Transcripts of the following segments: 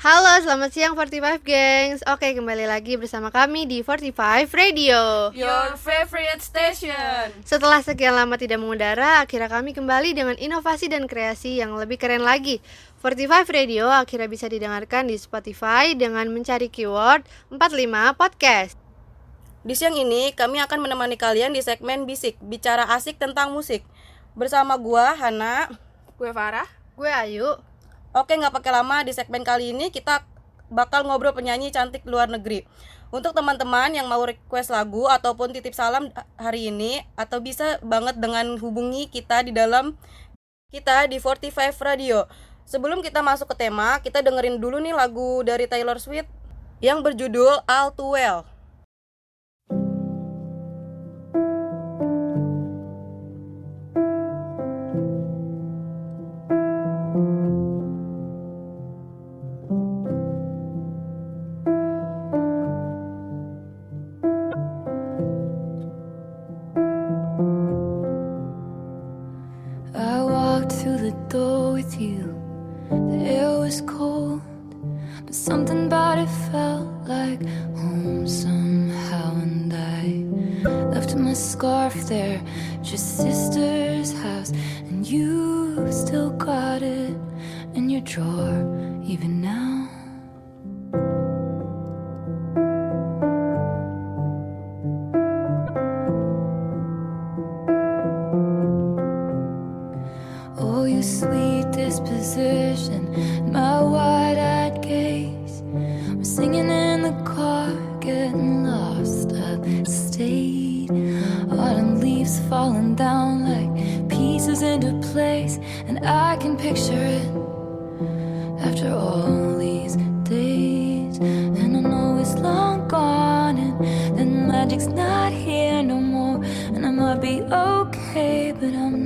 Halo, selamat siang 45 gengs Oke, kembali lagi bersama kami di 45 Radio Your favorite station. Setelah sekian lama tidak mengudara, akhirnya kami kembali dengan inovasi dan kreasi yang lebih keren lagi 45 Radio akhirnya bisa didengarkan di Spotify dengan mencari keyword 45 podcast Di siang ini kami akan menemani kalian di segmen Bisik, bicara asik tentang musik. Bersama gua Hana. Gue Farah. Gue Ayu Oke, nggak pakai lama di segmen kali ini kita bakal ngobrol penyanyi cantik luar negeri. Untuk teman-teman yang mau request lagu ataupun titip salam hari ini atau bisa banget dengan hubungi kita di dalam kita di 45 Radio. Sebelum kita masuk ke tema, kita dengerin dulu nih lagu dari Taylor Swift yang berjudul All Too Well. Singing in the car, getting lost upstate. Autumn leaves falling down like pieces into place, and I can picture it after all these days. And I know it's long gone, and the magic's not here no more. And I might be okay, but I'm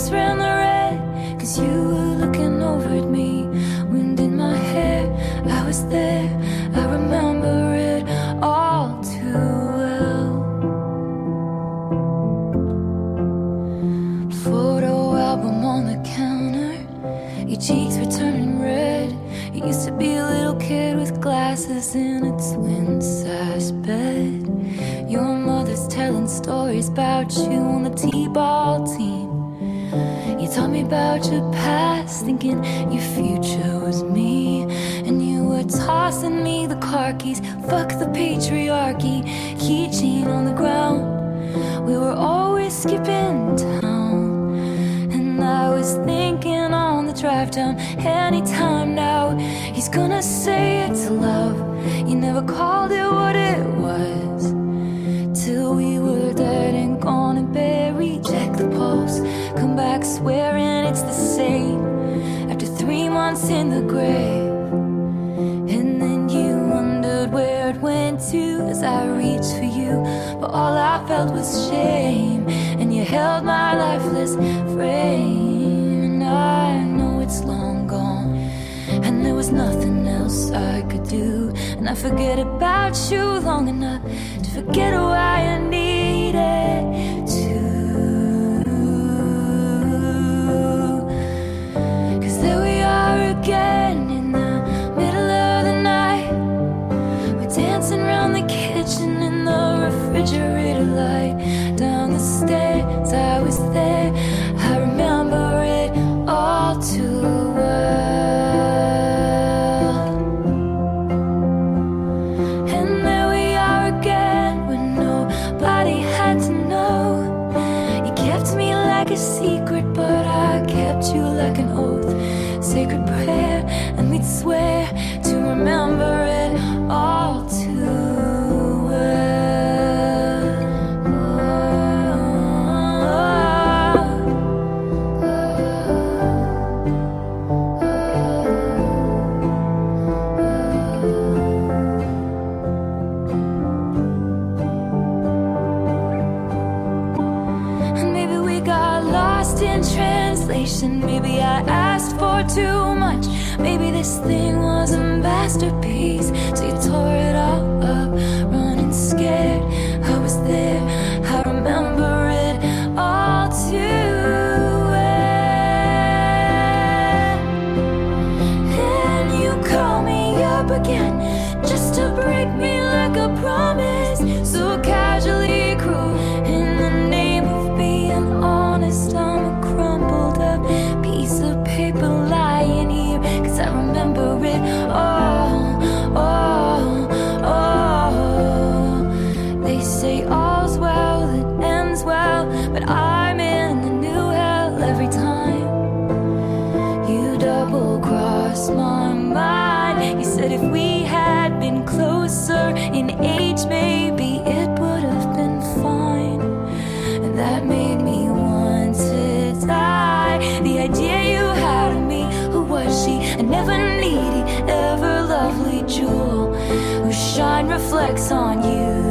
You ran the red, cause you were looking over at me. Wind in my hair, I was there, I remember it all too well. Photo album on the counter, your cheeks were turning red. You used to be a little kid with glasses in a twin size bed. Your mother's telling stories about you on the T ball team. Taught me about your past, thinking your future was me. And you were tossing me the car keys, fuck the patriarchy, keychain on the ground. We were always skipping town. And I was thinking on the drive down, anytime now, he's gonna say it's love. You never called it what it was. In the grave. And then you wondered where it went to as I reached for you. But all I felt was shame. And you held my lifeless frame. And I know it's long gone. And there was nothing else I could do. And I forget about you long enough to forget why I needed again on you.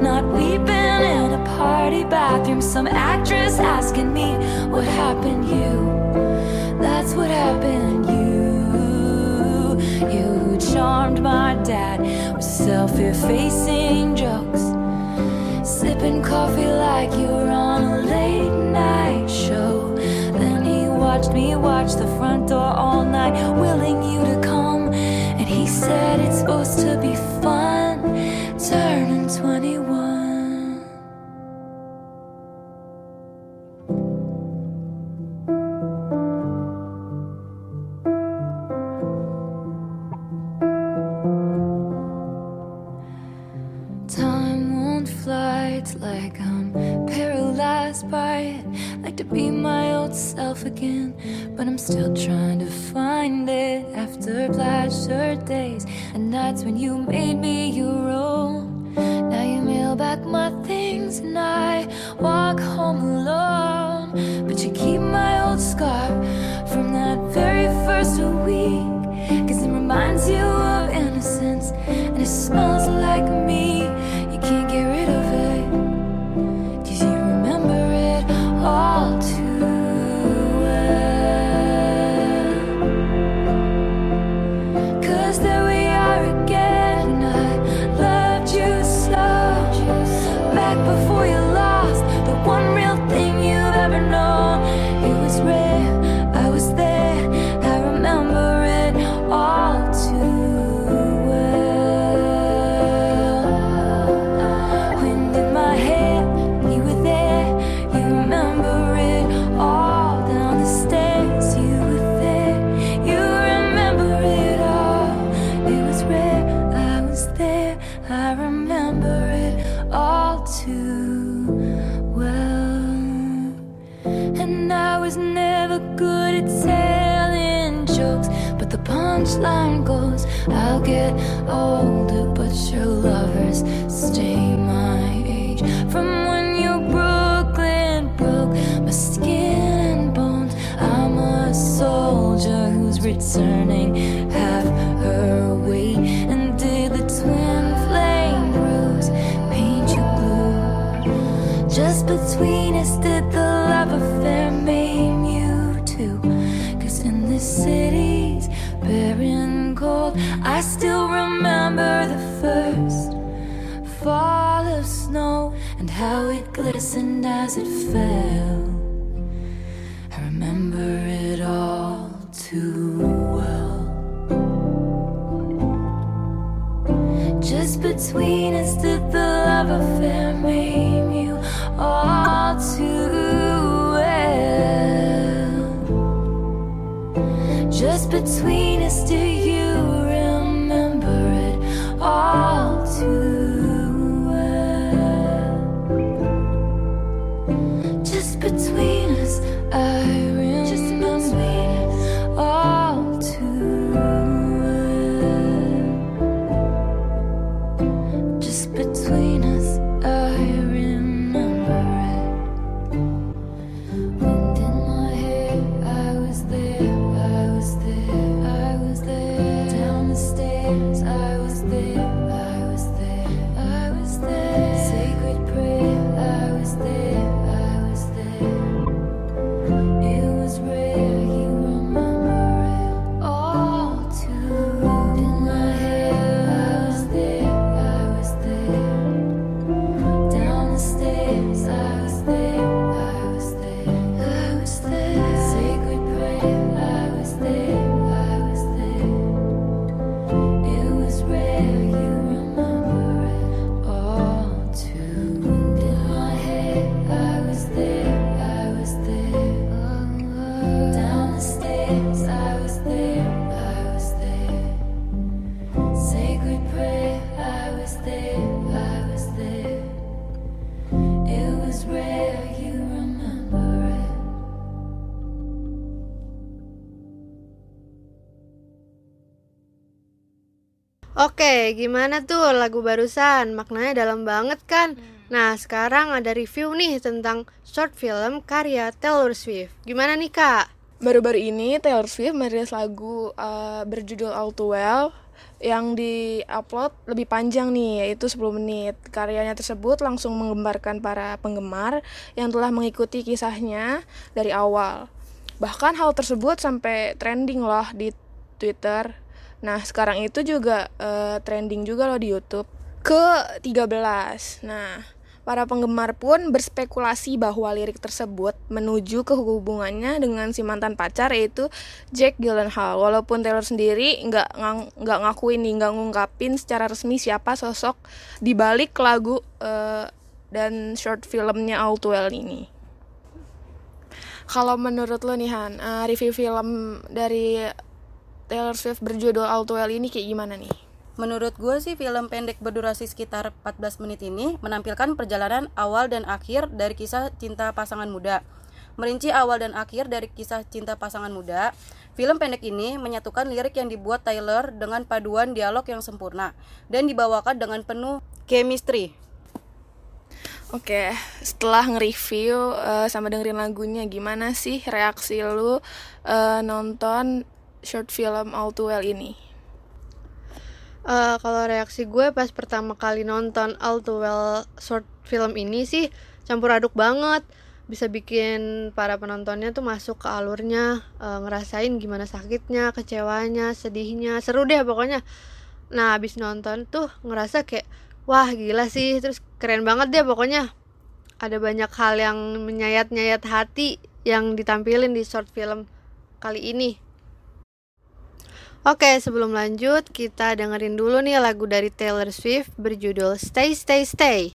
Not weeping in a party bathroom, some actress asking me what happened, you. That's what happened, you. You charmed my dad with self effacing jokes, sipping coffee like you were on a late night show. Then he watched me watch the front door all night, willing you to said it's supposed to be fun. Turning 21 when you made I'll get older, but your lovers stay my age. From when you Brooklyn broke my skin and bones, I'm a soldier who's returned. I still remember the first fall of snow and how it glistened as it fell. I remember it all too well. Just between us, did the love affair maim you all too well? Just between us, do you? All. Gimana tuh lagu barusan? Maknanya dalam banget kan? Nah, sekarang ada review nih tentang short film karya Taylor Swift. Gimana nih, Kak? Baru-baru ini Taylor Swift merilis lagu uh, berjudul All Too Well yang di-upload lebih panjang nih, yaitu 10 menit. Karyanya tersebut langsung menggembarkan para penggemar yang telah mengikuti kisahnya dari awal. Bahkan hal tersebut sampai trending loh di Twitter Nah, sekarang itu juga uh, trending juga loh di YouTube. Ke-13. Nah, para penggemar pun berspekulasi bahwa lirik tersebut menuju ke hubungannya dengan si mantan pacar yaitu Jack Gyllenhaal. Walaupun Taylor sendiri nggak nggak ngakuin nih, nggak ngungkapin secara resmi siapa sosok di balik lagu uh, dan short filmnya All Too Well ini. Kalau menurut lo nih Han, uh, review film dari Taylor Swift berjudul All Too Well ini kayak gimana nih? Menurut gue sih film pendek berdurasi sekitar 14 menit ini menampilkan perjalanan awal dan akhir dari kisah cinta pasangan muda. Merinci awal dan akhir dari kisah cinta pasangan muda, film pendek ini menyatukan lirik yang dibuat Taylor dengan paduan dialog yang sempurna dan dibawakan dengan penuh chemistry. Oke, setelah nge-review uh, sama dengerin lagunya, gimana sih reaksi lu uh, nonton short film All Too Well ini? Uh, kalau reaksi gue pas pertama kali nonton All Too Well short film ini sih campur aduk banget. Bisa bikin para penontonnya tuh masuk ke alurnya uh, ngerasain gimana sakitnya kecewanya sedihnya. Seru deh pokoknya. Nah abis nonton tuh ngerasa kayak wah gila sih. Terus keren banget deh pokoknya. Ada banyak hal yang menyayat-nyayat hati yang ditampilin di short film kali ini Oke, sebelum lanjut, kita dengerin dulu nih lagu dari Taylor Swift berjudul Stay Stay Stay.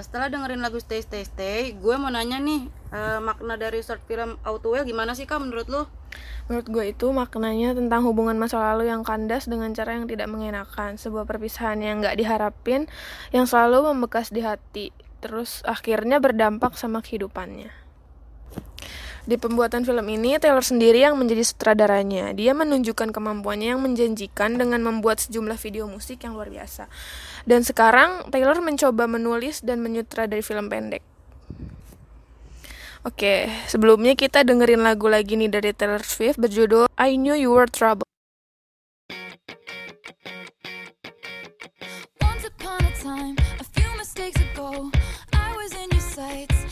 setelah dengerin lagu Stay Stay Stay gue mau nanya nih uh, makna dari short film Outwell gimana sih kak menurut lo? Menurut gue itu maknanya tentang hubungan masa lalu yang kandas dengan cara yang tidak mengenakan sebuah perpisahan yang gak diharapin yang selalu membekas di hati terus akhirnya berdampak sama kehidupannya. Di pembuatan film ini, Taylor sendiri yang menjadi sutradaranya. Dia menunjukkan kemampuannya yang menjanjikan dengan membuat sejumlah video musik yang luar biasa. Dan sekarang, Taylor mencoba menulis dan menyutradari film pendek. Oke, sebelumnya kita dengerin lagu lagi nih dari Taylor Swift berjudul I Knew You Were Trouble. Once upon a time, a few mistakes ago, I was in your sights.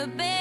never been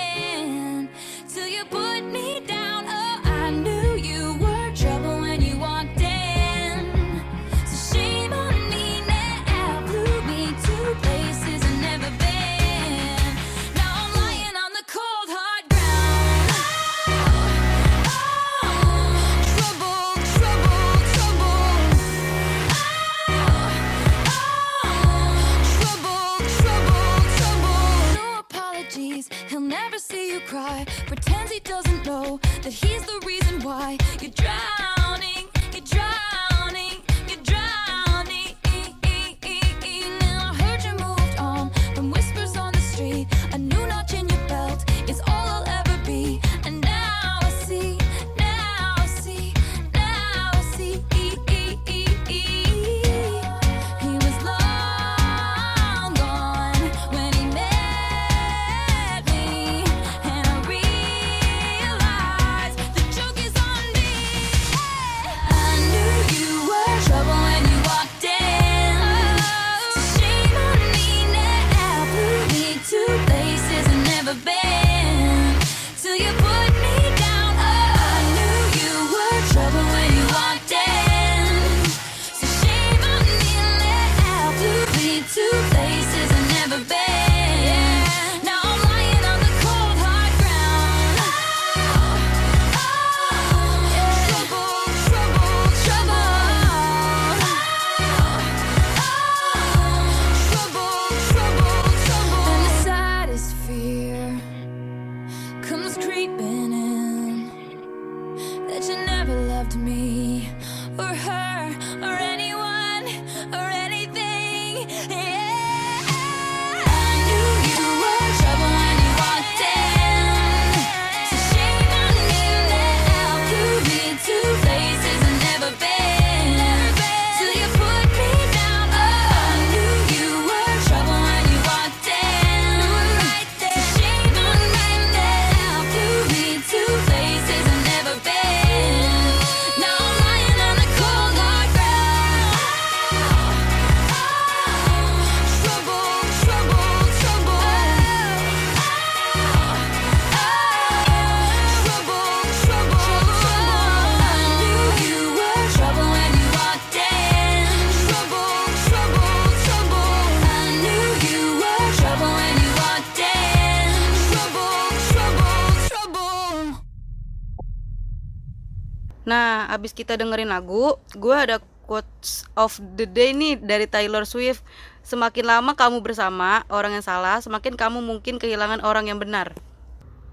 Nah, abis kita dengerin lagu, gue ada quotes of the day nih dari Taylor Swift. Semakin lama kamu bersama orang yang salah, semakin kamu mungkin kehilangan orang yang benar.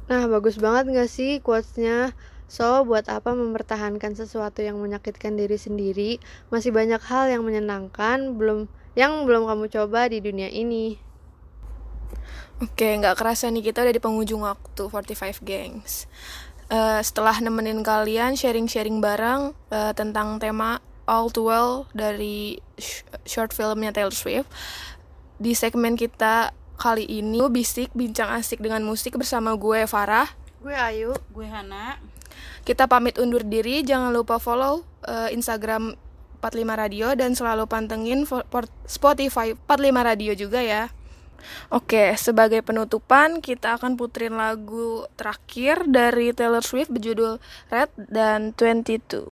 Nah, bagus banget gak sih quotesnya? So, buat apa mempertahankan sesuatu yang menyakitkan diri sendiri? Masih banyak hal yang menyenangkan belum yang belum kamu coba di dunia ini. Oke, nggak kerasa nih kita udah di penghujung waktu 45 Gangs. Eh, setelah nemenin kalian sharing-sharing bareng uh, tentang tema All Too Well dari sh short filmnya Taylor Swift. Di segmen kita kali ini, gue bisik bincang asik dengan musik bersama gue Farah, gue Ayu, gue Hana. Kita pamit undur diri, jangan lupa follow uh, Instagram 45 Radio dan selalu pantengin Spotify 45 Radio juga ya. Oke, sebagai penutupan kita akan puterin lagu terakhir dari Taylor Swift berjudul Red dan 22.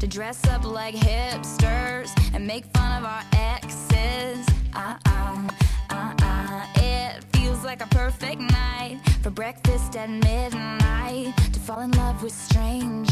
To dress up like hipsters and make fun of our exes. Uh uh, uh uh. It feels like a perfect night for breakfast at midnight to fall in love with strangers.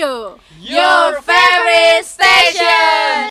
radio.